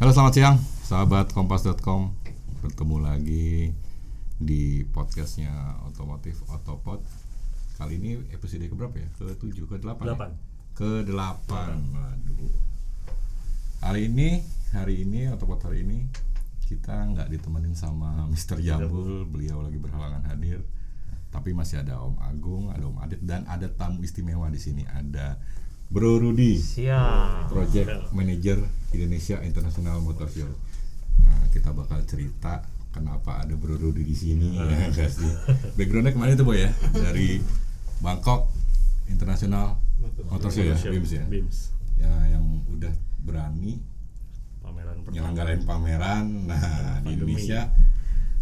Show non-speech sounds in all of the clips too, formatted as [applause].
Halo selamat siang. Sahabat kompas.com Bertemu lagi di podcastnya Otomotif Otopod. Kali ini episode keberapa ya? Ke 7, ke 8 Delapan. Ke 8 Waduh. Hari ini, hari ini, Otopod hari ini Kita nggak ditemenin sama Mr. Jambul. Beliau lagi berhalangan hadir. Tapi masih ada Om Agung, ada Om Adit Dan ada tamu istimewa di sini. Ada Bro Rudi Siap. Project Manager Indonesia International Motor Show. Nah, kita bakal cerita kenapa ada Bro Rudi di sini ya pasti. Backgroundnya ke mana itu boy ya? Dari Bangkok International Motor Show ya, BIMS ya. BIMS. Ya yang udah berani Pameran pertama. nyelenggarain pameran. Nah, di. Indonesia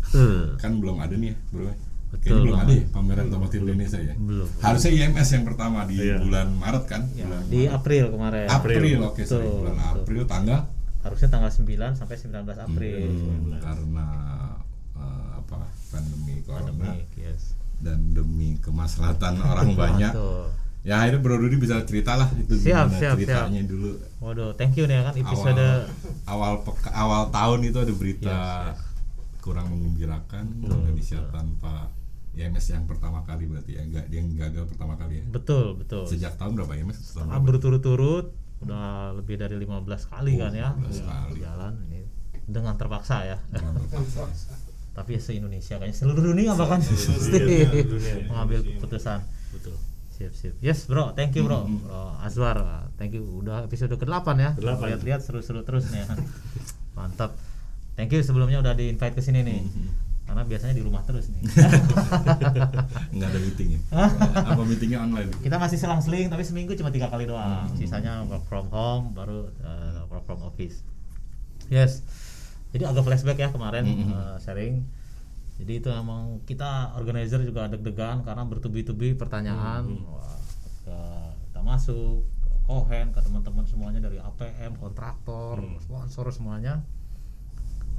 Betul. kan belum ada nih ya, Bro. Betul Kayaknya belum ada ya pameran otomotif Indonesia ya. Belum. Harusnya IMS yang pertama di Iya. bulan Maret kan? Ya, Bulan di Maret. April kemarin. April, oke sorry. Betul, bulan betul. April tanggal Harusnya tanggal 9 sampai 19 April. Hmm, karena eh, apa pandemi corona Pandemik, yes. dan demi kemaslahatan orang [laughs] banyak Betul. ya akhirnya Bro Rudi bisa cerita lah itu Siap, gimana siap, ceritanya dulu Waduh, thank you nih ya kan episode awal awal peka- awal tahun itu ada berita Yes, kurang menggembirakan Indonesia tanpa IMS yang pertama kali berarti ya enggak dia yang gagal pertama kali ya betul, betul. sejak tahun berapa IMS tahun Ah, berapa? berturut-turut udah lebih dari 15 kali Oh, kan ya 15 kali. jalan ini dengan terpaksa ya Dengan terpaksa. [laughs] tapi se Indonesia kayaknya seluruh dunia bahkan dunia. mengambil keputusan Betul. Sip sip. Yes bro, thank you bro. Bro Azwar, thank you. Udah episode ke-8 ya. Ke-8. Lihat-lihat seru-seru terus nih ya. [laughs] Mantap. Thank you sebelumnya udah di invite ke sini nih. Karena biasanya di rumah terus nih. [laughs] nggak ada meeting ya apa meetingnya online Kita masih selang-seling tapi seminggu cuma tiga kali doang. Sisanya work from home baru uh, work from office. Yes. Jadi agak flashback ya kemarin uh, sharing. Jadi itu emang kita organizer juga deg-degan karena bertubi-tubi pertanyaan. Wah, ke, kita masuk ke Kohen ke teman-teman semuanya dari APM, kontraktor, sponsor semuanya.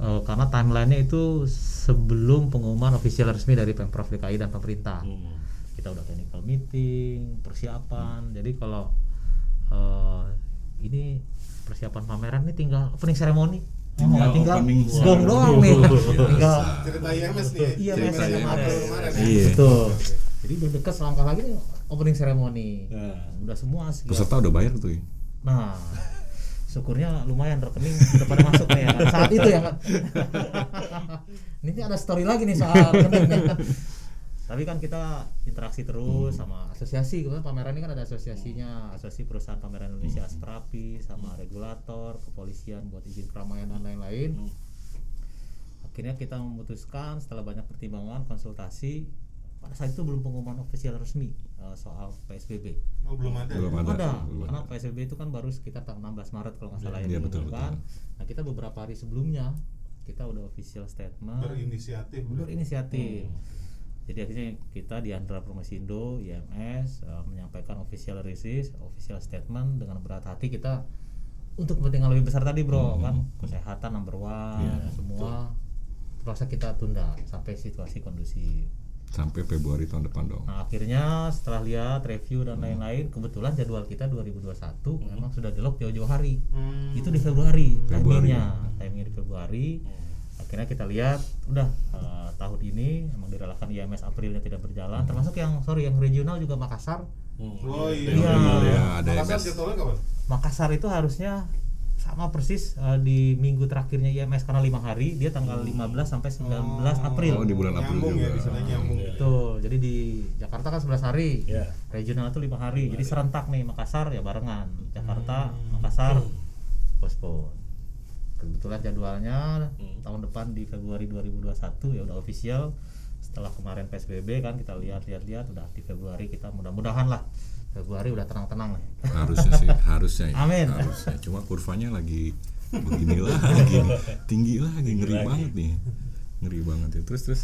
Eh, karena timelinenya itu sebelum pengumuman official resmi dari Pemprov DKI dan pemerintah. Hmm. kita udah technical meeting persiapan. Jadi kalau eh, ini persiapan pameran ini tinggal opening ceremony. Tinggal Oh, tinggal gong doang nih. [laughs] Tinggal cerita IMS nih Iya, IMS yang kemarin. Ya. Iya. betul. Jadi udah deket selangkah lagi nih opening ceremony. Nah. udah semua sih. Peserta udah bayar tuh ya. Nah [laughs] syukurnya lumayan rekening udah pada masuk nih ya kan saat itu ya kan [laughs] ini ada story lagi nih soal rekening nih. Kan tapi kan kita interaksi terus sama asosiasi. Kebetulan pameran ini kan ada asosiasinya. Asosiasi perusahaan pameran Indonesia Asprapi sama regulator kepolisian buat izin keramaian dan lain-lain. Akhirnya kita memutuskan setelah banyak pertimbangan konsultasi pada saat itu belum pengumuman official resmi eh, soal PSBB oh belum ada Belum ya? ada. ada, belum karena PSBB itu kan baru sekitar tanggal 16 Maret kalau nggak salah Iya, yang betul, diumumkan. Nah kita beberapa hari sebelumnya kita udah official statement berinisiatif berinisiatif. Jadi akhirnya kita di Andra Promosindo, IMS eh, menyampaikan official release, official statement dengan berat hati kita untuk kepentingan lebih besar tadi bro kan kesehatan number one Iya, semua terpaksa kita tunda sampai situasi kondusif. Sampai Februari tahun depan dong Nah akhirnya setelah lihat review dan lain-lain, kebetulan jadwal kita 2021 memang sudah di lock jauh-jauh hari. Hmm. Itu di Februari, Februari. timingnya, timingnya di Februari. Akhirnya kita lihat, udah eh, tahun ini emang direlakan IMS Aprilnya tidak berjalan, termasuk yang sorry yang regional juga Makassar. Hmm. oh iya Iya. ya ada Makassar IMS jadwalnya kapan Makassar itu harusnya sama persis eh, di minggu terakhirnya IMS karena lima hari, dia tanggal 15 sampai 19 April. oh di bulan April nyambung juga ya bisa nyambung Betul. Jadi di Jakarta kan 11 hari. Ya. Regional itu lima hari. Jadi serentak nih Makassar ya barengan. Jakarta, Makassar, postpone. Kebetulan jadwalnya tahun depan di Februari 2021 ya udah official. Setelah kemarin PSBB kan kita lihat-lihat-lihat udah di Februari kita mudah-mudahan lah Februari udah tenang-tenang lah. harusnya sih harusnya ya. Amin. harusnya cuma kurvanya lagi begini lagi tinggi lagi ngeri lagi. banget nih ngeri banget ya terus terus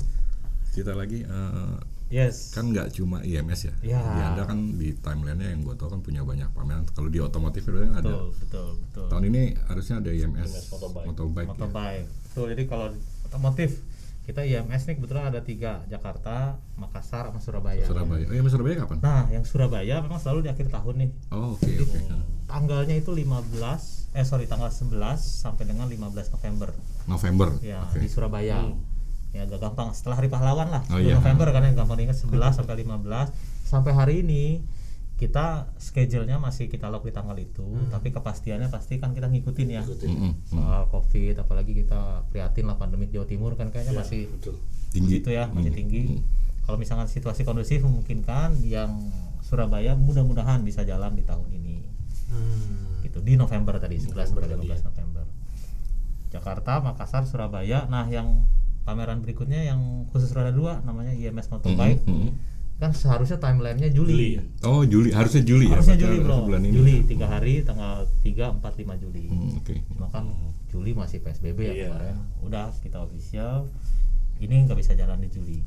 kita lagi eh, Yes. kan nggak cuma IMS ya Ya. Di Anda kan di timelinenya yang gue tau kan punya banyak pameran kalau di otomotif itu kan ada betul, betul, betul. tahun ini harusnya ada IMS IMS Motobike. Motobike ya. Betul. Jadi kalau otomotif kita IMS nih kebetulan ada tiga Jakarta, Makassar, sama Surabaya. Surabaya oh iya Surabaya kapan Nah, yang Surabaya memang selalu di akhir tahun nih. oh oke oke Tanggalnya itu 15 eh sorry tanggal 11 sampai dengan 15 November November. ya Oke. di Surabaya ya agak gampang setelah hari pahlawan lah Oh, 10 iya. November kan yang gampang diingat 11 sampai 15 sampai hari ini kita schedule-nya masih kita lock di tanggal itu tapi kepastiannya pasti kan kita ngikutin ya Mm-mm. soal covid apalagi kita prihatin lah pandemi Jawa Timur kan kayaknya masih betul Tinggi. gitu ya masih Mm. tinggi kalau misalkan situasi kondusif memungkinkan yang Surabaya mudah-mudahan bisa jalan di tahun ini Hmm. gitu di November tadi 11 sampai 15 November Jakarta Makassar Surabaya nah yang pameran berikutnya yang khusus roda dua namanya IMS Motorbike Mm-mm. Kan seharusnya timelinenya Juli, Juli ya Oh Juli, harusnya Juli ya. harusnya padahal Juli bro Bulan ini. Juli tiga hari tanggal 3, 4, 5 Juli Hmm, Oke. cuma kan Juli masih PSBB ya Iya. kemarin udah kita official ini nggak bisa jalan di Juli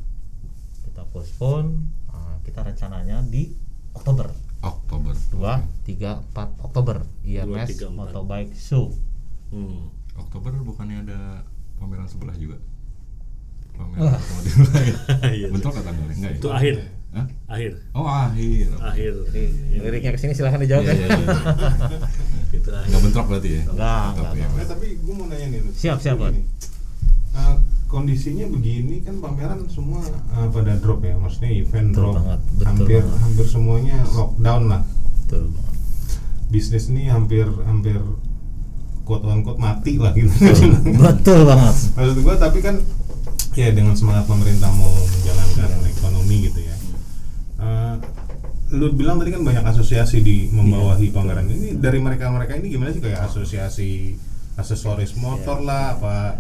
kita postpone uh, kita rencananya di Oktober Oktober. 2, 3, 4 Oktober IMS 3, 4. Motorbike Show hmm. Oktober bukannya ada pameran sebelah juga? [laughs] Pameran otomotif lain. Iya. Bentrok kata enggak ya? itu akhir Hah? akhir Oh akhir. akhir jadi liriknya ke sini silahkan dijawab Iya, ya iya, iya. [laughs] itu akhir Nggak bentrok berarti ya? Enggak, enggak, ya. enggak. Nah, tapi gue mau nanya nih. Siap, siap. Begini. Eh, kondisinya begini kan pameran semua eh, pada drop ya, maksudnya event Betul drop, banget, betul hampir banget. hampir semuanya lockdown lah. betul banget. Bisnis ini hampir hampir quote on quote mati lah gitu. [laughs] betul banget Maksud gua tapi kan ya dengan semangat pemerintah mau menjalankan ekonomi gitu ya. Lu bilang tadi kan banyak asosiasi di membawahi pameran ini dari mereka-mereka ini gimana sih? Kayak asosiasi aksesoris motor lah apa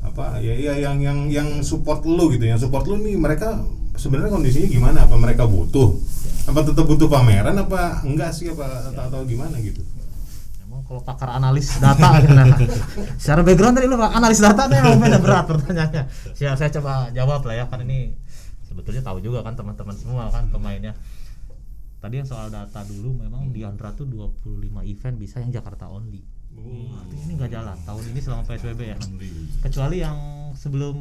apa ya ya yang yang yang support lu gitu. Yang support lu nih mereka sebenarnya kondisinya gimana? Apa mereka butuh? Apa tetap butuh pameran apa enggak sih? Apa atau, atau gimana gitu? Emang kalau pakar analis data [laughs] nah, secara background tadi lu analis data nih emang beda berat pertanyaannya. Siap saya coba jawab lah ya kan ini sebetulnya tahu juga kan teman-teman semua kan pemainnya tadi yang soal data dulu memang di Andra tuh 25 event bisa yang Jakarta only. Artinya ini nggak jalan tahun ini selama PSBB ya? Kecuali yang sebelum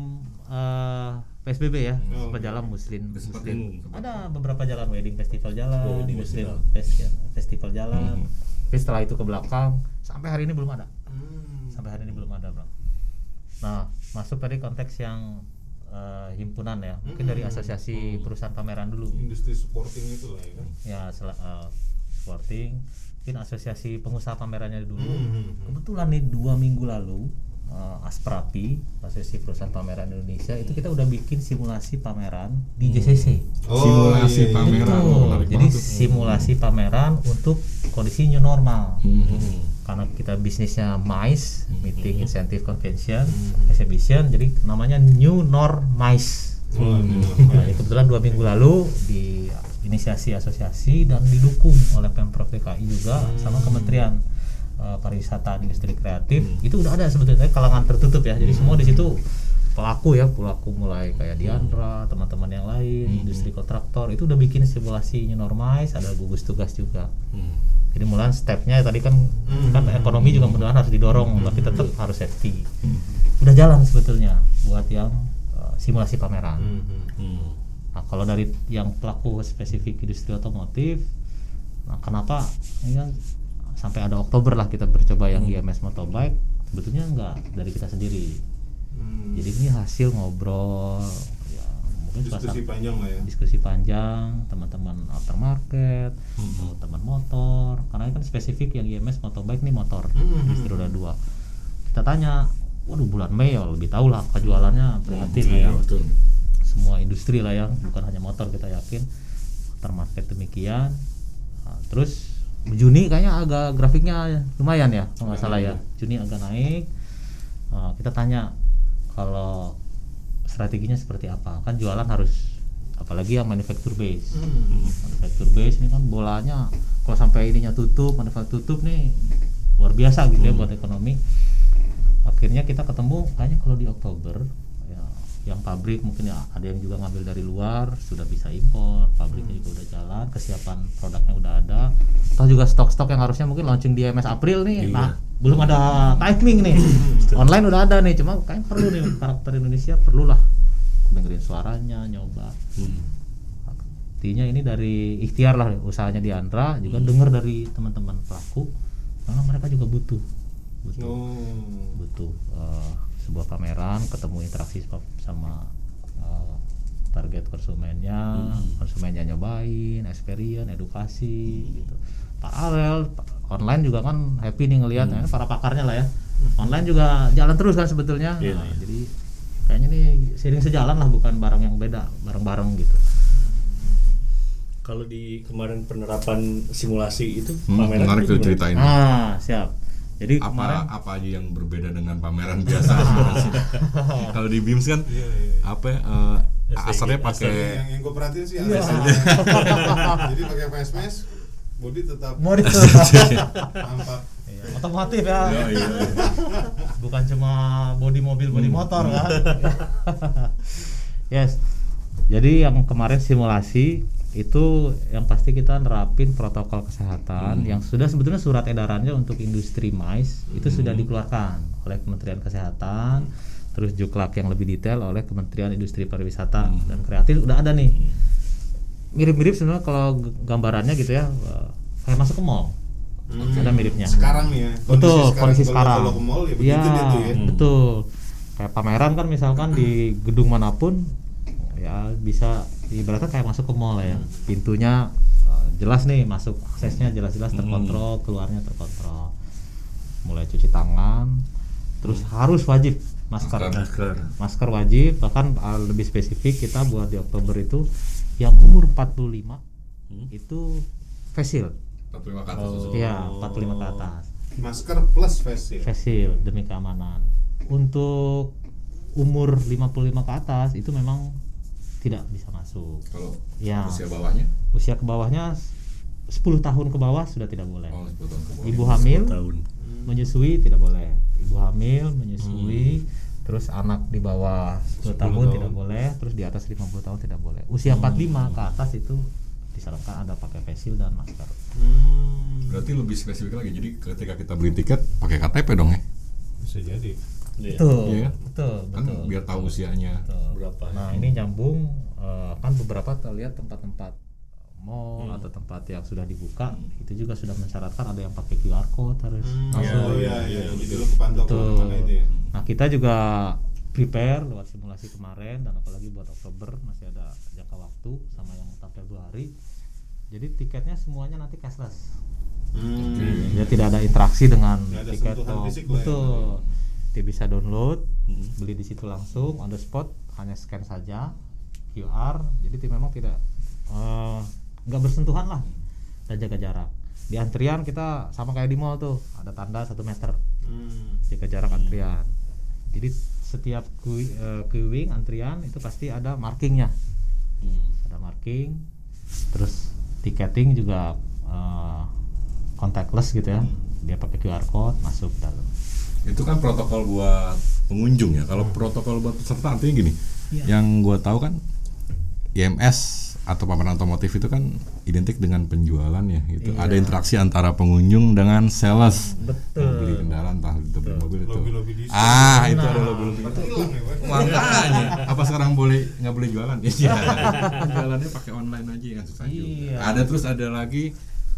eh, PSBB ya Oh. sempat jalan muslim muslim ada beberapa jalan wedding festival jalan Oh, wedding muslim festival. fest- ya, festival jalan. Mhm. tapi setelah itu ke belakang sampai hari ini belum ada. Hmm. sampai hari ini belum ada bro. Nah masuk tadi konteks yang eh, himpunan ya mungkin dari Mhm. asosiasi perusahaan pameran dulu industri supporting itu lah ya kan ya sel- eh, sporting mungkin asosiasi pengusaha pamerannya dulu Mhm. kebetulan nih dua minggu lalu eh, Asprapi asosiasi perusahaan pameran Indonesia itu kita udah bikin simulasi pameran di JCC Simulasi iya, iya. pameran. Betul. menarik jadi simulasi pameran untuk kondisi new normal Hmm. Karena kita bisnisnya MICE meeting incentive convention exhibition jadi namanya new normice Oh, iya. Nah, ini kebetulan dua minggu lalu di inisiasi asosiasi dan didukung oleh pemprov DKI juga sama Kementerian eh, Pariwisata dan Industri Kreatif. Itu udah ada sebetulnya kalangan tertutup ya. Jadi semua di situ pelaku ya pelaku mulai kayak Diandra teman-teman yang lain industri kontraktor itu udah bikin simulasi new normize ada gugus tugas juga. Hmm. jadi mulai stepnya tadi kan kan ekonomi juga mudah harus didorong tapi tetap harus safety. Udah jalan sebetulnya buat yang eh, simulasi pameran. Mhm. Hmm. nah kalau dari yang pelaku spesifik industri otomotif nah kenapa? Ini kan sampai ada Oktober lah kita bercoba yang IMS Motorbike sebetulnya enggak dari kita sendiri Hmm. jadi ini hasil ngobrol ya mungkin diskusi suasana- panjang lah ya. diskusi panjang teman-teman aftermarket teman motor karena ini kan spesifik yang IMS motorbike nih motor Mhm. industri roda dua. Kita tanya waduh bulan Mei ya lebih tahu lah kejualannya prihatin lah ya. betul. Semua industri lah ya bukan hanya motor kita yakin. Aftermarket demikian. Nah, terus Juni kayaknya agak grafiknya lumayan ya kalau nggak salah ya. Juni agak naik. Nah, kita tanya kalau strateginya seperti apa? Kan jualan harus apalagi yang manufacture base. Hmm. manufacture base ini kan bolanya kalau sampai ininya tutup manufacture tutup nih luar biasa gitu ya buat ekonomi. Akhirnya kita ketemu kayaknya kalau di Oktober ya yang pabrik mungkin ya ada yang juga ngambil dari luar sudah bisa impor pabriknya juga udah jalan kesiapan produknya udah ada. Atau juga stok-stok yang harusnya mungkin launching di MS April nih. Nah belum ada timing nih. Online udah ada nih cuma kayaknya perlu nih karakter Indonesia perlulah dengerin suaranya nyoba. Artinya ini dari ikhtiar lah usahanya di Andra juga dengar dari teman-teman pelaku memang mereka juga butuh. Butuh. Oh. butuh eh, sebuah pameran ketemu interaksi sama, eh, target konsumennya konsumennya nyobain experience edukasi gitu. Paralel pa- online juga kan happy nih ngelihat ya, para pakarnya lah ya. Online juga jalan terus kan sebetulnya. Iya, Nah, iya. jadi kayaknya nih sering sejalan lah bukan barang yang beda bareng-bareng gitu. Kalau di kemarin penerapan simulasi itu Hmm, pameran menarik itu ceritain. ah siap jadi apa kemarin apa aja yang berbeda dengan pameran biasa? [laughs] Kalau di BIMS kan Iya, iya. apa ya, eh, STG, asarnya pakai yang yang gue perhatiin sih Iya. ada [laughs] jadi pakai face mask body tetap mau di nampak Iya, otomotif ya. Iya, iya. bukan cuma bodi mobil bodi motor kan? [laughs] Yes. Jadi yang kemarin simulasi itu yang pasti kita nerapin protokol kesehatan yang sudah sebetulnya surat edarannya untuk industri mais itu sudah dikeluarkan oleh Kementerian Kesehatan terus juklak yang lebih detail oleh Kementerian Industri Pariwisata dan Kreatif udah ada nih. Mirip-mirip sebenarnya kalau gambarannya gitu ya eh, kayak masuk ke mall. Ada miripnya. Sekarang nih ya betul kondisi kalau- sekarang. kalau ke mall ya Iya, begitu dia tuh ya. Betul. Kayak pameran kan misalkan di [clears throat] gedung mana pun ya bisa ibaratnya kayak masuk ke mall ya. Pintunya eh, jelas nih masuk aksesnya jelas-jelas terkontrol keluarnya terkontrol. Mulai cuci tangan terus harus wajib masker. Masker. masker. Wajib bahkan eh, lebih spesifik kita buat di Oktober itu yang umur 45 itu face shield. 45 ke atas. Oh. ya 45 ke atas. Masker plus face shield. Demi keamanan. Untuk umur 55 ke atas itu memang tidak bisa masuk. kalau Ya. usia bawahnya Usia ke bawahnya 10 tahun ke bawah sudah tidak boleh. oh 10 tahun ke bawah Ibu hamil tahun. menyusui tidak boleh. Ibu hamil menyusui terus anak di bawah 10 tahun, tahun. tidak boleh, terus di atas 50 tahun tidak boleh. Usia 45 ke atas itu disarankan ada pakai face shield dan masker. Hmm, berarti lebih spesifik lagi jadi ketika kita beli tiket pakai KTP dong ya bisa jadi. Betul, Iya kan? betul, kan betul. biar tahu usianya Betul. Berapa? Nah ini nyambung eh, kan beberapa terlihat tempat-tempat mall Hmm. atau tempat yang sudah dibuka itu juga sudah mensyaratkan ada yang pakai QR code harus Hmm, masuk. oh iya iya jadi lu kepantau Betul. itu ya Nah kita juga prepare lewat simulasi kemarin dan apalagi buat Oktober masih ada jangka waktu sama yang entah Februari. Jadi tiketnya semuanya nanti cashless. Hmm. Jadi tidak ada interaksi dengan ada tiket fisik lah ya. Dia bisa download, Hmm. beli di situ langsung on the spot, hanya scan saja QR. Jadi tim memang tidak eh, nggak bersentuhan lah dan jaga jarak. Di antrian kita sama kayak di mall tuh, ada tanda satu meter Hmm. jaga jarak antrian. Jadi setiap eh, queuing antrian itu pasti ada markingnya, Hmm. ada marking. Terus tiketing juga eh, contactless gitu ya, dia pakai QR code masuk dalam. Itu kan protokol buat pengunjung ya. Kalau protokol buat peserta artinya gini. Yang gua tahu kan IMS atau pameran otomotif itu kan identik dengan penjualan ya gitu. Ada interaksi antara pengunjung dengan sales. Betul. Beli kendaraan entah itu beli mobil itu. Lobby-lobby di ah itu ada lobby lobby ya, makanya apa sekarang boleh nggak boleh jualan? [laughs] Ya jualannya pakai online aja kan susah Iya. juga ada terus ada lagi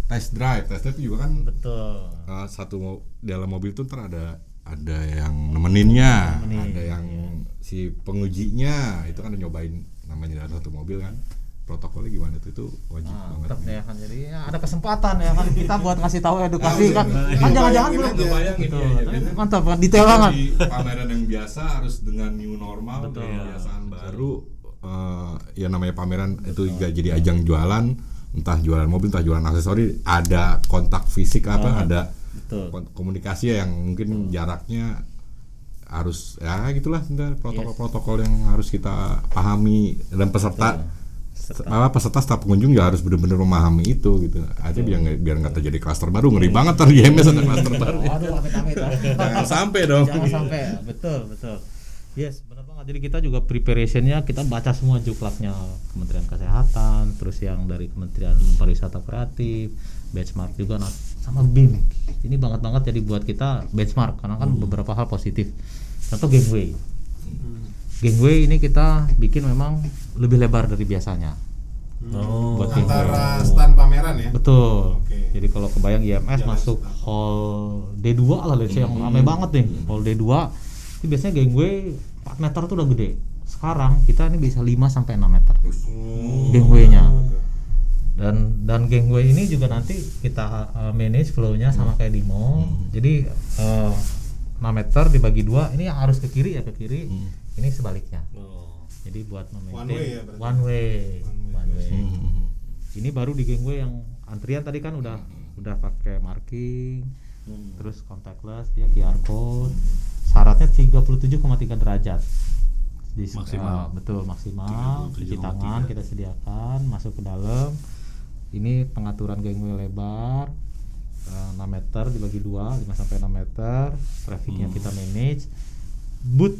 test drive. Test drive juga kan Betul. uh, satu mo- dalam mobil tuh ntar ada ada yang nemeninnya, Nemenin, ada yang si pengujinya itu kan nyobain namanya dalam satu mobil kan protokolnya gimana tuh itu wajib Nah, banget. tetap ya kan jadi ya ada kesempatan ya kan kita buat ngasih tahu edukasi kan ya. kan Iya, jangan-jangan belum Gitu. Tapi bener. mantap detail banget Di pameran yang biasa harus dengan new normal, Betul. kebiasaan baru. eh, ya namanya pameran itu juga jadi ajang jualan, entah jualan mobil, entah jualan aksesori, ada kontak fisik apa, ada betul. Komunikasi yang mungkin jaraknya harus ya gitulah protokol-protokol yang harus kita pahami. Dan peserta Peserta. apa peserta staf pengunjung ya harus benar-benar memahami itu gitu. Aja biar nggak- biar nggak terjadi klaster baru ngeri banget ter di MS ada klaster baru. Amit-amit. jangan sampai dong. Jangan sampai. Betul, betul. Yes, benar banget. Jadi kita juga preparationnya kita baca semua juklaknya Kementerian Kesehatan, terus yang dari Kementerian Pariwisata Kreatif, benchmark juga nah, sama BIM. Ini banget banget jadi buat kita benchmark karena kan beberapa hal positif. Contoh gangway. Gangway ini kita bikin memang lebih lebar dari biasanya. Oh. Buat Antara gangway. stand pameran ya Betul. oke Jadi kalau kebayang IMS Jalan masuk setengah. hall D2 lah let's say yang ramai banget nih. Hall D2 itu biasanya gangway 4 meter tuh udah gede. Sekarang kita ini bisa 5 sampai 6 meter. Oh. Gangway-nya. Dan dan gangway ini juga nanti kita uh, manage flow-nya sama kayak di mall. Jadi uh, 6 meter dibagi dua, ini yang harus ke kiri ya ke kiri. Ini sebaliknya. Oh. Jadi buat One memaintain way ya berarti? one way. One way. One way. Hmm. Ini baru di gangway yang antrian tadi kan udah udah pakai marking, Hmm. terus contactless dia QR code. Syaratnya 37,3 derajat. Di Maksimal. eh, betul maksimal. Cuci 37,3. tangan kita sediakan, masuk ke dalam. Ini pengaturan gangway lebar. eh, 6 meter dibagi dua 5 sampai 6 meter trafficnya Hmm. kita manage boot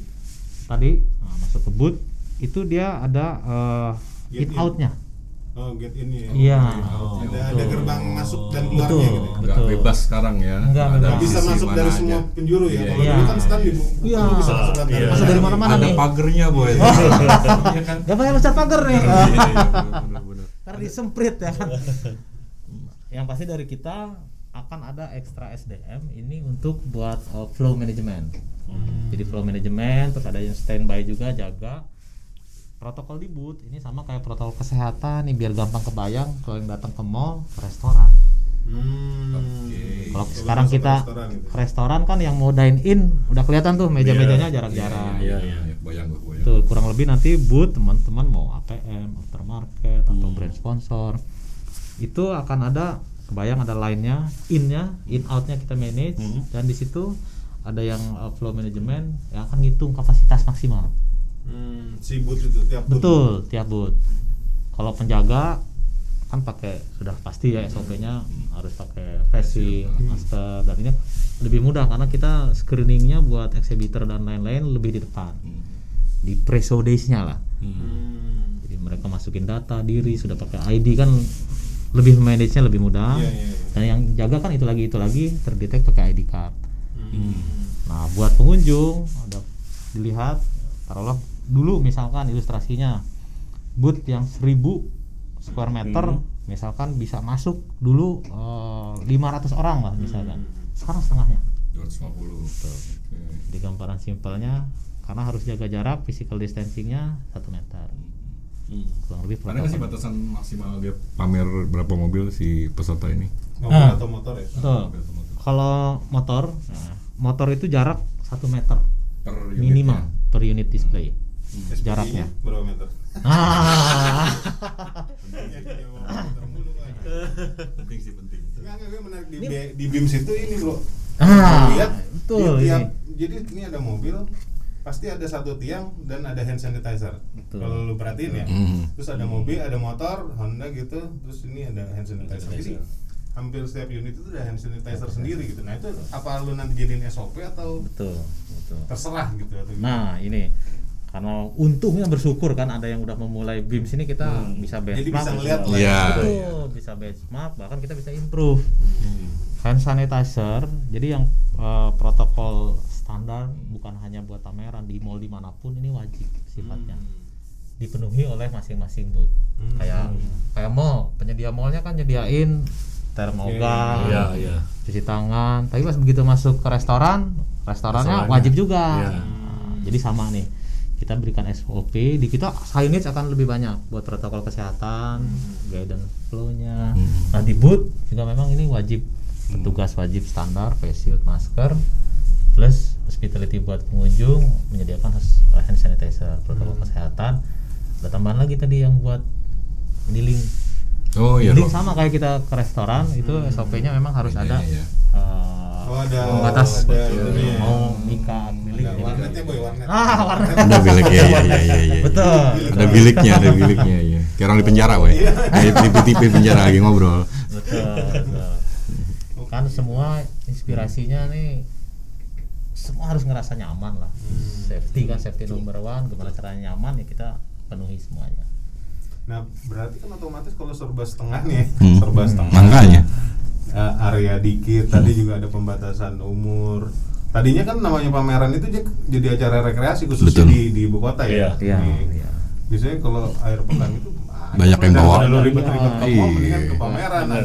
tadi nah, masuk ke boot itu dia ada eh, Get in in. outnya Oh, get ini ya. Iya. Oh, ada, betul. ada gerbang masuk dan keluarnya Betul. gitu. ya. Nggak Betul. bebas sekarang ya. Nggak Ada di Bisa masuk dari aja. semua penjuru ya. Iya, Kalau iya. dulu kan stand di Iya. bisa masuk dari Iya. Masuk dari mana-mana Ada nih. pagernya boy. [laughs] Iya kan? Gak pakai loncat pagar nih. Iya, iya. Karena disemprit ya kan. [laughs] Yang pasti dari kita akan ada ekstra SDM ini untuk buat uh, flow management. Jadi flow management terus ada yang standby juga jaga protokol di booth ini sama kayak protokol kesehatan nih biar gampang kebayang kalau yang datang ke mall ke restoran. Hmm. Oke. Kalau sekarang ke kita restoran gitu. restoran kan yang mau dine in udah kelihatan tuh meja-mejanya jarak-jarak. Iya, Iya, iya. iya. Bayang gua, bayang. Betul, kurang lebih nanti booth teman-teman mau APM, aftermarket atau brand sponsor itu akan ada kebayang ada line-nya, in-nya, in out-nya kita manage Hmm. dan di situ ada yang uh, flow management yang akan ngitung kapasitas maksimal. Hmm, si boot itu tiap boot. Betul, tiap booth. Kalau penjaga kan pakai sudah pasti ya SOP-nya harus pakai facing, masker dan ini lebih mudah karena kita screeningnya buat exhibitor dan lain-lain lebih di depan Hmm. Di pre-show days-nya lah. Hmm. Jadi mereka masukin data diri sudah pakai ID kan lebih manage-nya lebih mudah. Iya, iya, iya. Dan yang jaga kan itu lagi itu lagi terdetek pakai ID card. Hmm. Nah, buat pengunjung ada dilihat taruhlah dulu misalkan ilustrasinya booth yang 1000 square meter misalkan bisa masuk dulu eh, 500 orang lah misalkan. Sekarang setengahnya. 250. Oke. Di gambaran simpelnya karena harus jaga jarak physical distancingnya satu meter Hmm. kurang lebih Ada sih batasan maksimal dia pamer berapa mobil si peserta ini? Mobil Ah. atau motor ya? Betul. Mobil atau motor? Kalau motor, nah, motor itu jarak satu meter Per unitnya? minimal per unit display. SPI-nya Jaraknya. berapa meter? Ah. Penting sih penting. Gue menarik di, B- di BIMS itu ini bro Ah, lihat betul ini. tiap, jadi ini ada mobil pasti ada satu tiang dan ada hand sanitizer Betul. kalau lu perhatiin ya Mhm. terus ada mobil ada motor Honda gitu terus ini ada hand sanitizer jadi hampir setiap unit itu ada hand sanitizer sendiri gitu nah itu apa lu nanti jadiin SOP atau betul, betul. terserah gitu atau gimana? Nah ini karena untungnya bersyukur kan ada yang udah memulai BIMS ini kita bisa benchmark. jadi bisa ngeliat lah Iya. Betul, bisa benchmark bahkan kita bisa improve. Hmm. Hand sanitizer, jadi yang eh, protokol standar bukan hanya buat pameran di mall di mana pun ini wajib sifatnya dipenuhi oleh masing-masing booth. Hmm. Kayak kayak mall, penyedia mallnya kan nyediain termogan, Iya, iya. cuci tangan. Tapi pas begitu masuk ke restoran, restorannya Restorannya. wajib juga. Iya. Nah, jadi sama nih. Kita berikan SOP, di kita signage akan lebih banyak buat protokol kesehatan, guidance flow-nya. Nah, di booth juga memang ini wajib petugas wajib standar face shield, masker plus hospitality buat pengunjung menyediakan hand sanitizer, protokol kesehatan. Ada tambahan lagi tadi yang buat keliling Oh iya. Rob. sama kayak kita ke restoran itu SOP-nya memang harus Iya, ada iya, iya. eh, oh ada pembatas ada Betul. itunya ya. mau nikah keliling ada warnetnya boy warnet ah warnet Ada bilik ya, iya iya iya iya. betul Ada biliknya, ada biliknya ya. Kayak orang di penjara, weh. Tipe-tipe penjara lagi ngobrol. betul, betul. kan semua inspirasinya nih semua harus ngerasa nyaman lah. Safety kan safety number one. Gimana caranya nyaman ya kita penuhi semuanya. Nah berarti kan otomatis kalau serba setengah nih Hmm. serba setengah. Makanya. eh, area dikit. Tadi juga ada pembatasan umur. Tadinya kan namanya pameran itu jadi acara rekreasi khususnya Betul. di di ibu kota ya? Iya. Iya, Di- iya. biasanya kalau air pekan itu Banyak yang bawa. Iya. nah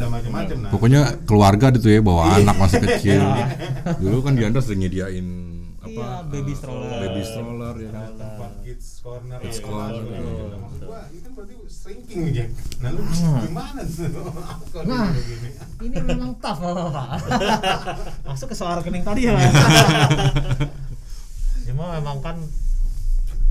Pokoknya keluarga gitu ya bawa anak masih kecil. [laughs] Dulu kan Diandra sering nyediain apa? Iya, baby stroller. Baby stroller ya kan. tempat kids corner Kids ya, corner, gitu. iya. maksud gua itu kan berarti shrinking Jack nah lu gimana tuh [laughs] Nah. ini memang tough bapak [laughs] masuk ke soal rekening tadi ya cuma memang kan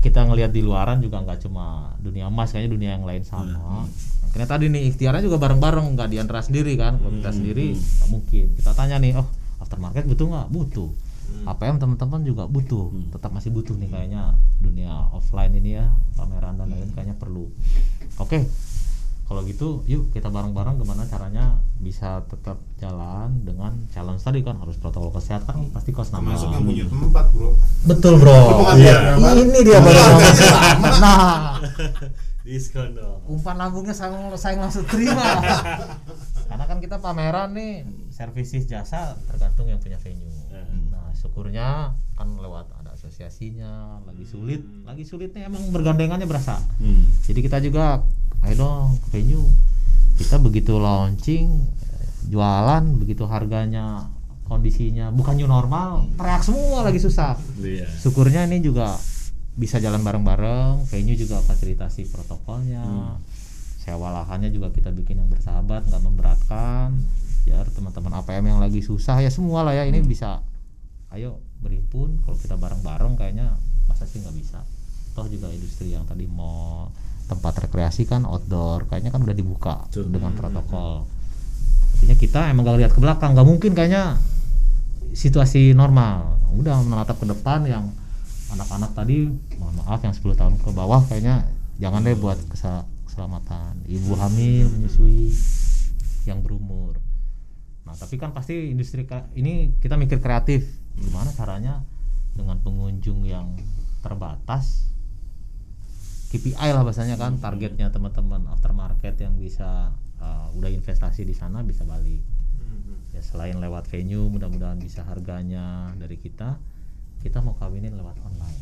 kita ngelihat di luaran juga nggak cuma dunia emas kayaknya dunia yang lain sama. Akhirnya tadi nih ikhtiarnya juga bareng-bareng nggak di antara sendiri kan kalau kita sendiri nggak mungkin. Kita tanya nih oh aftermarket butuh nggak? Butuh. APM teman-teman juga butuh tetap masih butuh nih kayaknya dunia offline ini ya pameran dan lain kayaknya perlu. Oke kalau gitu yuk kita bareng-bareng gimana caranya bisa tetap jalan dengan challenge tadi kan harus protokol kesehatan pasti kos nama. Termasuk yang punya tempat bro. Betul bro. Iya. ini dia baru nah. [laughs] Diskon dong. Umpan lambungnya saya, saya langsung terima. Karena kan kita pameran nih services jasa tergantung yang punya venue. Nah syukurnya kan lewat ada asosiasinya lagi sulit. Lagi sulitnya emang bergandengannya berasa. Hmm. jadi kita juga ayo dong ke venue. Kita begitu launching jualan begitu harganya kondisinya bukan new normal teriak semua lagi susah. Iya. Syukurnya ini juga bisa jalan bareng-bareng venue juga fasilitasi protokolnya. Sewa lahannya juga kita bikin yang bersahabat nggak memberatkan. Biar teman-teman APM yang lagi susah ya semua lah ya ini bisa. Ayo berhimpun kalau kita bareng-bareng kayaknya masa sih nggak bisa? Toh juga industri yang tadi mall tempat rekreasi kan outdoor kayaknya kan udah dibuka Betul. dengan protokol. Artinya kita emang gak lihat ke belakang nggak mungkin kayaknya situasi normal. Udah menatap ke depan yang anak-anak tadi mohon maaf yang 10 tahun ke bawah kayaknya jangan deh buat keselamatan. Ibu hamil menyusui yang berumur. Nah tapi kan pasti industri ini kita mikir kreatif. Gimana caranya dengan pengunjung yang terbatas KPI lah bahasanya kan targetnya teman-teman aftermarket yang bisa uh, udah investasi di sana bisa balik. Ya selain lewat venue mudah-mudahan bisa harganya dari kita kita mau kawinin lewat online.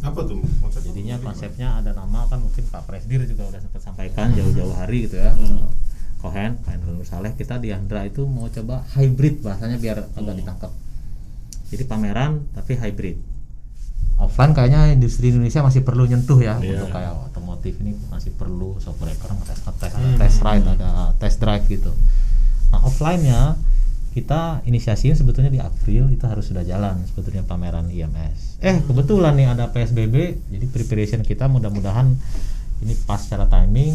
Apa tuh konsep jadinya konsepnya ada nama kan mungkin Pak Presdir juga udah sempat sampaikan jauh-jauh hari gitu ya. Kohen Pak Endro Nur Saleh kita di Andra itu mau coba hybrid bahasanya biar agak ditangkap jadi pameran tapi hybrid offline kayaknya industri Indonesia masih perlu nyentuh ya Iya. untuk kayak otomotif ini masih perlu software ngetes ngetes ada test ride ada test drive gitu. Nah offline nya kita inisiasinya sebetulnya di April itu harus sudah jalan sebetulnya pameran IMS eh kebetulan nih ada PSBB jadi preparation kita mudah-mudahan ini pas secara timing.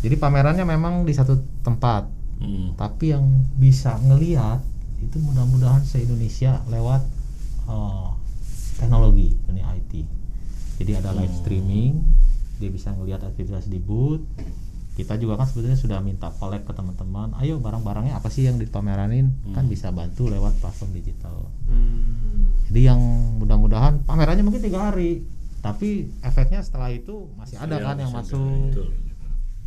Jadi pamerannya memang di satu tempat. Hmm. tapi yang bisa ngelihat itu mudah-mudahan se Indonesia lewat eh, teknologi dunia IT jadi ada live streaming dia bisa ngelihat aktivitas di booth. Kita juga kan sebetulnya sudah minta collect ke teman-teman ayo barang-barangnya apa sih yang dipameranin kan bisa bantu lewat platform digital. Jadi yang mudah-mudahan pamerannya mungkin tiga hari tapi efeknya setelah itu masih ada Iya, kan yang masuk. betul.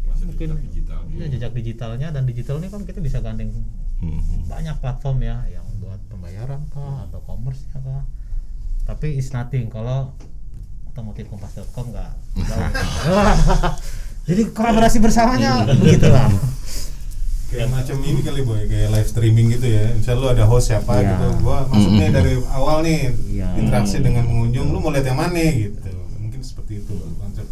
ya, Masih mungkin jejak digital. iya jejak digitalnya dan digital ini kan kita bisa gandeng Hmm. banyak platform ya yang buat pembayaran kah atau commerce kah tapi is nothing kalau otomotifkompas.com nggak [laughs] jauh. jadi kolaborasi bersamanya begitulah kayak macam ini kali boy kayak live streaming gitu ya misal lu ada host siapa Iya. gitu gua masuknya dari awal nih Iya. interaksi dengan pengunjung lu mau lihat yang mana gitu mungkin seperti itu konsep.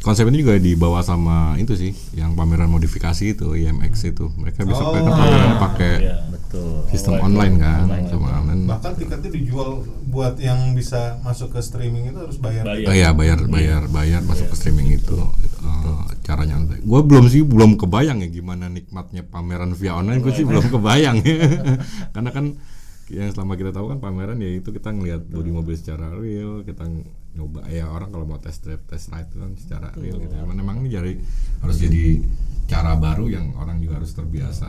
Konsep ini juga dibawa sama itu sih, yang pameran modifikasi itu IMX itu. Mereka bisa Oh. mereka pamerannya pakai Iya. Betul sistem Online. online kan, Online. sama online. bahkan tiketnya dijual buat yang bisa masuk ke streaming itu harus bayar Bayar. Oh iya bayar bayar bayar masuk ke streaming itu Eh, caranya gue belum sih belum kebayang ya gimana nikmatnya pameran via online gue sih belum kebayang [laughs] [laughs] karena kan yang selama kita tahu kan pameran ya itu kita ngelihat bodi mobil secara real kita nyoba ya orang kalau mau test drive test ride itu kan secara real gitu ya. memang ini jadi harus jadi cara baru yang orang juga harus terbiasa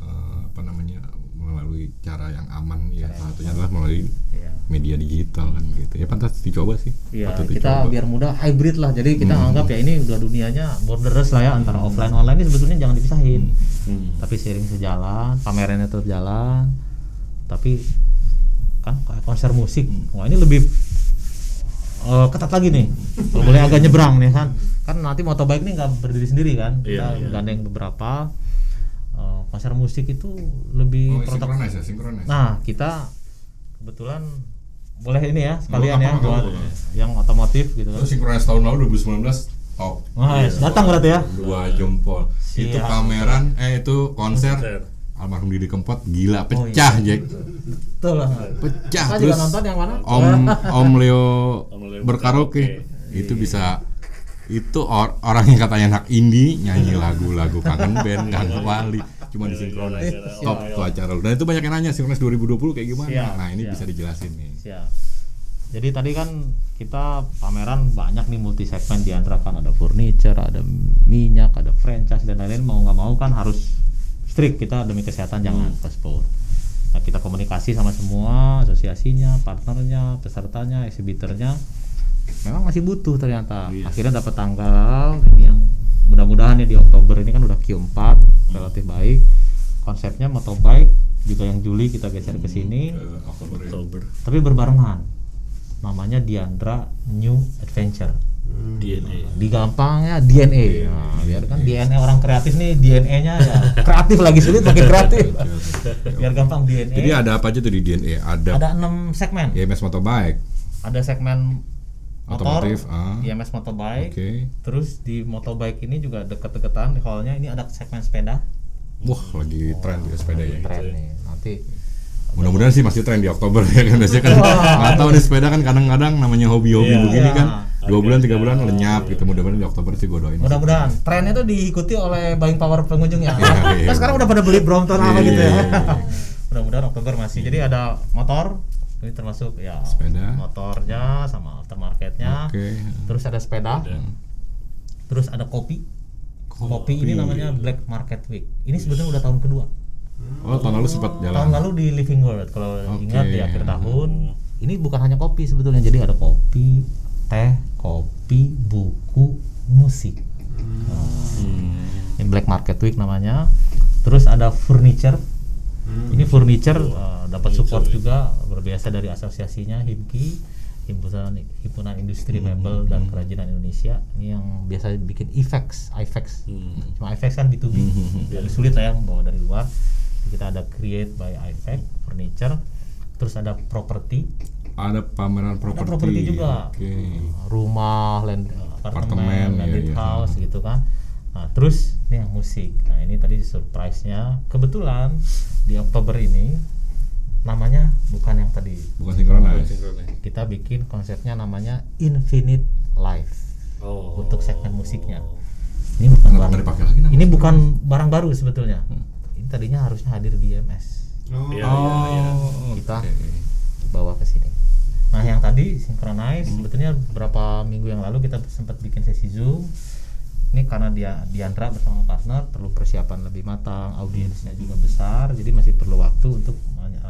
eh, apa namanya melalui cara yang aman ya salah satunya adalah melalui Iya. media digital kan gitu ya pantas dicoba sih Iya, patut kita dicoba. biar mudah hybrid lah. Jadi kita Hmm. anggap ya ini udah dunianya borderless lah ya antara offline online ini sebetulnya jangan dipisahin. Hmm. Tapi seiring sejalan, pamerannya tetap jalan. Tapi kan kayak konser musik. Wah, ini lebih eh, ketat lagi nih. Kalau boleh agak nyebrang nih kan. Kan nanti motobike ini nggak berdiri sendiri kan kita Iya, iya. gandeng beberapa konser musik itu lebih Oh, protokol sinkronis ya, sinkronis. nah kita kebetulan boleh ini ya sekalian Apa, ya apa, buat apa? yang otomotif gitu kan Terus sinkronis tahun lalu 2019 top. Nah, datang berarti ya Dua jempol. Itu Siap. pameran eh itu konser almarhum Didi Kempot gila Oh, pecah Jack. betul lah Pecah Saya terus juga nonton yang mana Om Om Leo Om Leo berkaraoke berkaraoke. itu bisa itu or, orang yang katanya anak indie nyanyi lagu-lagu kangen band kangen wali cuma disinkronis Gara-gara top Om tuh acara lu dan itu banyak yang nanya sinkronis 2020 kayak gimana? Siap, nah ini siap. bisa dijelasin nih. Siap. Jadi tadi kan kita pameran banyak nih multi segmen di antara kan ada furniture, ada minyak, ada franchise dan lain-lain. Mau nggak mau kan harus strict. Kita demi kesehatan jangan paspor. Nah, kita komunikasi sama semua asosiasinya, partnernya, pesertanya, eksibitornya. Memang masih butuh ternyata. Akhirnya dapat tanggal ini yang mudah-mudahan ya di Oktober ini kan udah Q4 relatif baik. Konsepnya motobike juga yang Juli kita geser ke sini. Ke Oktober. Oktober. Tapi berbarengan. Namanya Diandra New Adventure. DNA digampangnya DNA nah, biar kan DNA orang kreatif nih DNA-nya ya kreatif lagi sulit makin kreatif. Biar gampang DNA jadi ada apa aja tuh di DNA ada, ada enam segmen. IMS Motobike ada segmen motor Otomotif, ah. IMS motobike oke. Terus di motobike ini juga deket-deketan di hallnya ini ada segmen sepeda. Wah lagi tren di sepeda ya. Tren nih nanti. Mudah-mudahan sih masih tren di Oktober ya kan. Biasanya kan nggak tahu nih sepeda kan kadang-kadang namanya hobi-hobi Iya. begini Iya. kan dua bulan tiga bulan lenyap gitu. Mudah-mudahan di Oktober sih gue doain. Mudah-mudahan. Trennya tuh diikuti oleh buying power pengunjungnya [laughs] Iya, iya. kan sekarang udah pada beli Brompton apa Iya, gitu ya. Iya, iya. mudah-mudahan Oktober masih. Jadi ada motor ini termasuk ya Sepeda. motornya sama aftermarketnya. Oke. Terus ada sepeda. Terus ada kopi. Kopi. Ini namanya Black Market Week. Ini sebetulnya udah tahun kedua. Oh tahun lalu sempat jalan. Tahun lalu di Living World kalau Oke. ingat di akhir tahun. Ini bukan hanya kopi sebetulnya jadi ada kopi teh kopi buku musik. Nah, ini Black Market Week namanya. Terus ada furniture. Ini furniture uh, dapat support juga berbiasa dari asosiasinya HIMKI himpunan himpunan industri mebel dan kerajinan Indonesia. Ini yang biasa bikin IFEX IFEX cuma IFEX kan B2B jadi sulit lah ya bawa dari luar. Kita ada create by IFEX furniture. Terus ada property. Ada pameran properti. properti juga. oke. Rumah land Apartemen, apartemen landed iya, iya. house gitu kan. Nah terus ini yang musik. Nah ini tadi surprise-nya. Kebetulan di Oktober ini namanya bukan yang tadi. Bukan sinkronis. Sinkronis. Kita bikin konsepnya namanya Infinite Life oh. untuk segmen musiknya. Ini bukan barang, lagi namanya? ini bukan barang baru sebetulnya. Ini tadinya harusnya hadir di IMS Oh, Iya, iya, oh Kita- oke. bawa ke sini. Nah, yang tadi synchronize sebetulnya beberapa minggu yang lalu kita sempat bikin sesi Zoom. Ini karena dia Diandra bersama partner perlu persiapan lebih matang, audiensnya juga besar, jadi masih perlu waktu untuk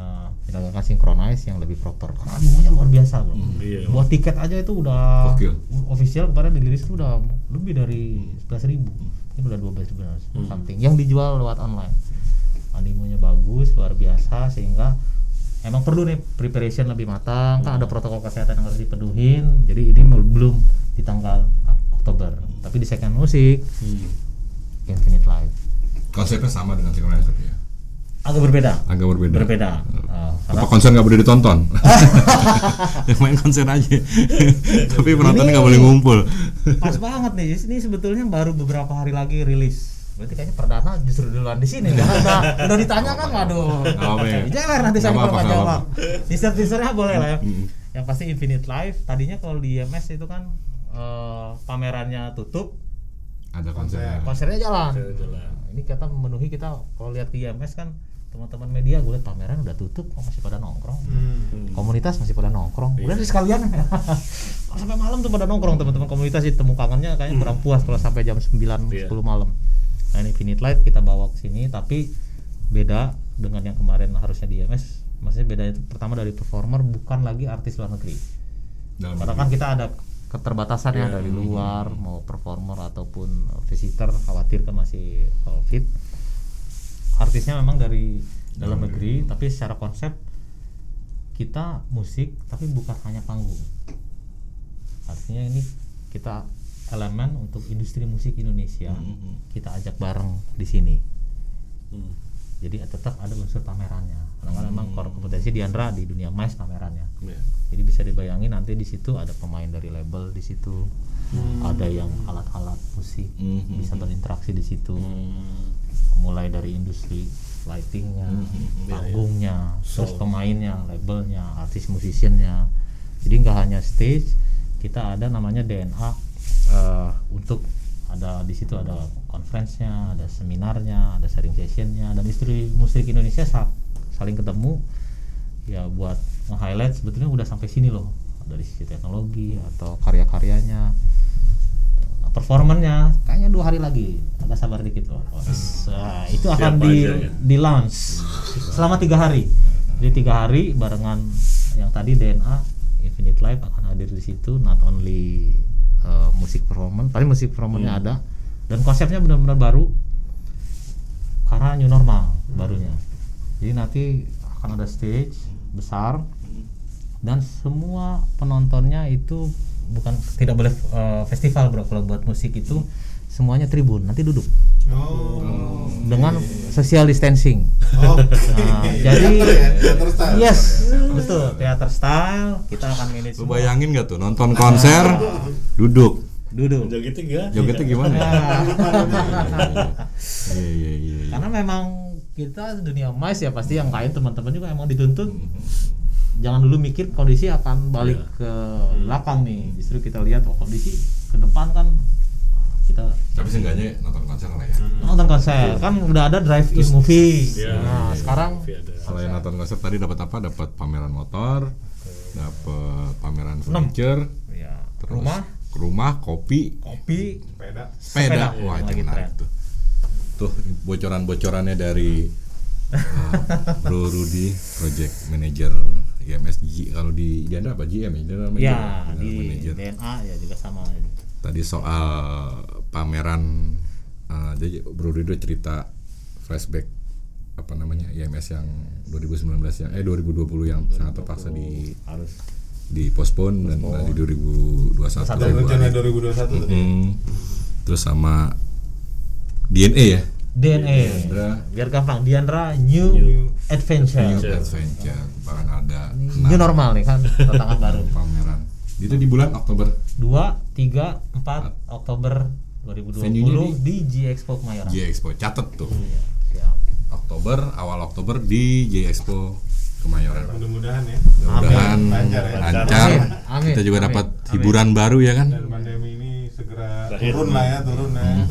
uh, menjalankan synchronize yang lebih proper. Karena animonya luar biasa, Bro. Iya. Buat tiket aja itu udah Gokil. official kemarin dirilis itu udah lebih dari 11.000 ribu. Ini udah 12 ribu something. Yang dijual lewat online animonya bagus luar biasa sehingga emang perlu nih preparation lebih matang kan ada protokol kesehatan yang harus dipenuhin jadi ini belum di tanggal Oktober tapi di segmen musik Infinite Life konsepnya sama dengan tapi ya agak berbeda. Agak berbeda. Berbeda. Ah, apa konser nggak boleh ditonton? Yang [laughs] main konser aja. [laughs] Tapi penontonnya nggak boleh ngumpul. pas banget nih. Ini sebetulnya baru beberapa hari lagi rilis. Berarti kayaknya perdana justru duluan di sini. Karena udah, udah ditanya kan waduh. Apa ya? nanti saya nggak jawab teaser teasernya boleh lah ya. Yang pasti Infinite Life tadinya kalau di IMS itu kan eh, pamerannya tutup ada konser. Konsernya jalan. Saya jalan. Nah, ini kita memenuhi kita kalau lihat di IMS kan teman-teman media gue lihat pameran udah tutup kok masih pada nongkrong? Hmm. komunitas masih pada nongkrong. Udah sih sekalian. [laughs] Kalau sampai malam tuh pada nongkrong teman-teman? Komunitas di temu kangennya kayaknya kurang puas kalau sampai jam 9 Iya. 10 malam. Nah ini Infinite Light kita bawa ke sini tapi beda dengan yang kemarin harusnya di IMS maksudnya beda itu pertama dari performer bukan lagi artis luar negeri. Dalam karena kan kita ada keterbatasan ya dari luar mau performer ataupun visitor khawatir kan masih covid artisnya memang dari dalam negeri tapi secara konsep kita musik tapi bukan hanya panggung artinya ini kita elemen untuk industri musik Indonesia Hmm. kita ajak bareng di sini. Hmm. Jadi tetap ada unsur pamerannya. Karena kan memang Hmm. core kompetensi Diandra di dunia mais pamerannya. Ya. Jadi bisa dibayangin nanti di situ ada pemain dari label di situ, ada yang alat-alat musik Hmm. bisa berinteraksi di situ, Hmm. mulai dari industri lightingnya, iya, panggungnya, terus pemainnya, labelnya, artis musiciannya. Jadi nggak hanya stage, kita ada namanya DNA eh, untuk ada di situ ada conference-nya, ada seminarnya, ada sharing session-nya, dan industri musik Indonesia saling ketemu ya buat nge-highlight sebetulnya udah sampai sini loh. Dari sisi teknologi atau karya-karyanya Nah, performannya kayaknya dua hari lagi agak sabar dikit loh. Nah, itu akan Siapa di aja. ya? di launch. Selama tiga hari. Jadi tiga hari barengan yang tadi DNA Infinite Life akan hadir di situ. Not only uh, musik performance tapi musik performance-nya ada. Dan konsepnya benar-benar baru. Karena new normal barunya jadi nanti akan ada stage besar dan semua penontonnya itu bukan tidak boleh uh, festival bro kalau buat musik itu semuanya tribun nanti duduk Oh. dengan social distancing Oh. Nah, [laughs] jadi Teater ya, teater style. yes betul teater style kita akan manage Lu semua. bayangin gak tuh nonton konser duduk duduk Jogetnya enggak? jogetnya gimana? [laughs] Iya iya. iya. karena memang kita dunia mais ya pasti yang lain teman-teman juga emang dituntut. Jangan dulu mikir kondisi akan balik ke belakang nih. Justru kita lihat oh kondisi ke depan kan ah, kita Tapi seenggaknya nonton konser lah ya. nonton konser. Kan udah ada drive in movie Iya, nah iya, sekarang ada. Selain nonton konser tadi dapat apa? Dapat pameran motor, dapat pameran furniture, ya terus rumah? rumah, kopi, kopi. Sepeda. sepeda. Sepeda, Wah, iya, itu menarik tuh. Tuh bocoran-bocorannya dari uh, Bro Rudy, project manager IMS G kalau di Diandra apa GM ya? General Manager, ya General di Manager. DNA ya juga sama Tadi soal pameran uh, jadi Bro Rudy udah cerita flashback apa namanya IMS yang 2019 yang eh 2020 yang sangat terpaksa di harus di postpone dan di 2021 Dan rencana Februari. 2021 tadi. Hmm. Terus sama DNA ya, DNA Diandra. biar gampang Diandra New, Adventure New Adventure, bahkan ada New normal nih kan tantangan baru pameran. Itu di bulan Oktober. 2, 3, 4 Oktober 2020 Venue-nya di G Expo Kemayoran. J Expo catet tuh. Iya, siap. Oktober, awal Oktober di J Expo Kemayoran. Mudah-mudahan ya. Mudah-mudahan Lancar ya. lancar. Amin, amin, Kita juga amin, dapat amin. hiburan baru ya kan. Dan pandemi ini segera Terakhir. turun lah ya, turun ya. Hmm.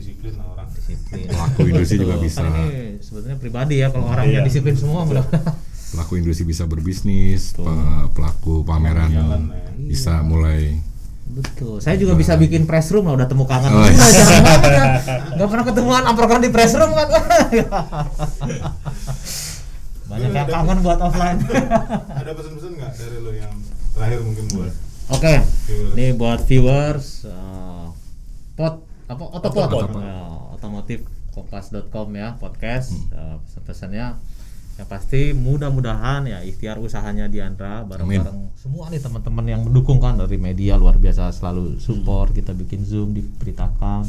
Disiplin lah orang. Disiplin. [laughs] Pelaku industri juga Betul. bisa. Ini sebetulnya pribadi ya kalau orangnya Iya. disiplin semua mudah Pelaku industri bisa berbisnis, pe- pelaku pameran Jalan ya. bisa mulai Betul. Saya juga bisa bikin press room lah udah temu kangen. Oh, iya. jarang banget kan. Gak pernah ketemuan amprokan di press room kan. [laughs] Banyak yang kangen buat offline. [laughs] Ada pesan-pesan nggak dari lo yang terakhir mungkin buat Oke, Viewers. ini buat viewers uh, pot apa? Otopot, Otopot. Ya, otomotif kompas.com ya podcast. Uh, pesan-pesannya. Yang pasti mudah-mudahan ya ikhtiar usahanya Diandra. Bareng-bareng semua nih teman-teman yang mendukung kan dari media luar biasa selalu support. Kita bikin zoom diberitakan.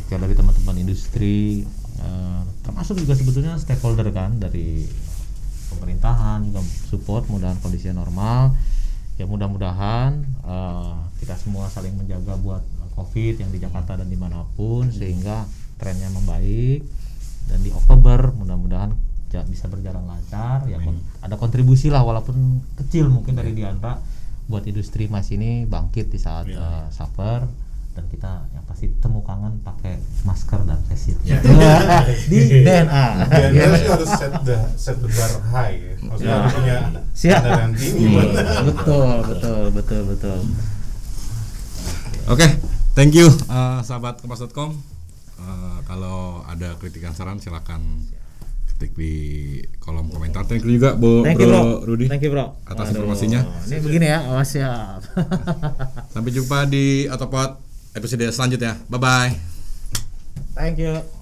Ikhtiar dari teman-teman industri. Uh, termasuk juga sebetulnya stakeholder kan dari pemerintahan juga support. Mudahan kondisinya normal. Ya mudah-mudahan eh, kita semua saling menjaga buat covid yang di Jakarta dan di mana pun sehingga trennya membaik. Dan di Oktober mudah-mudahan bisa berjalan lancar. Ya kon- ada kontribusi lah walaupun kecil mungkin dari Diandra buat industri mas ini bangkit di saat eh, suffer. Dan kita yang pasti temu kangen pakai masker dan face shield. [laughs] Di DNA sih harus set the set the bar high ya. Maksudnya Ya. punya Siap. tinggi. Betul betul betul betul. Oke, thank you uh, sahabat kompas.com. Uh, kalau ada kritikan saran silakan ketik di kolom komentar. Thank you juga Bu Thank you bro, Rudy. Thank you bro. Atas informasinya. Ini begini ya, awas ya. Sampai jumpa di Otopod episode selanjutnya. Bye bye. Thank you.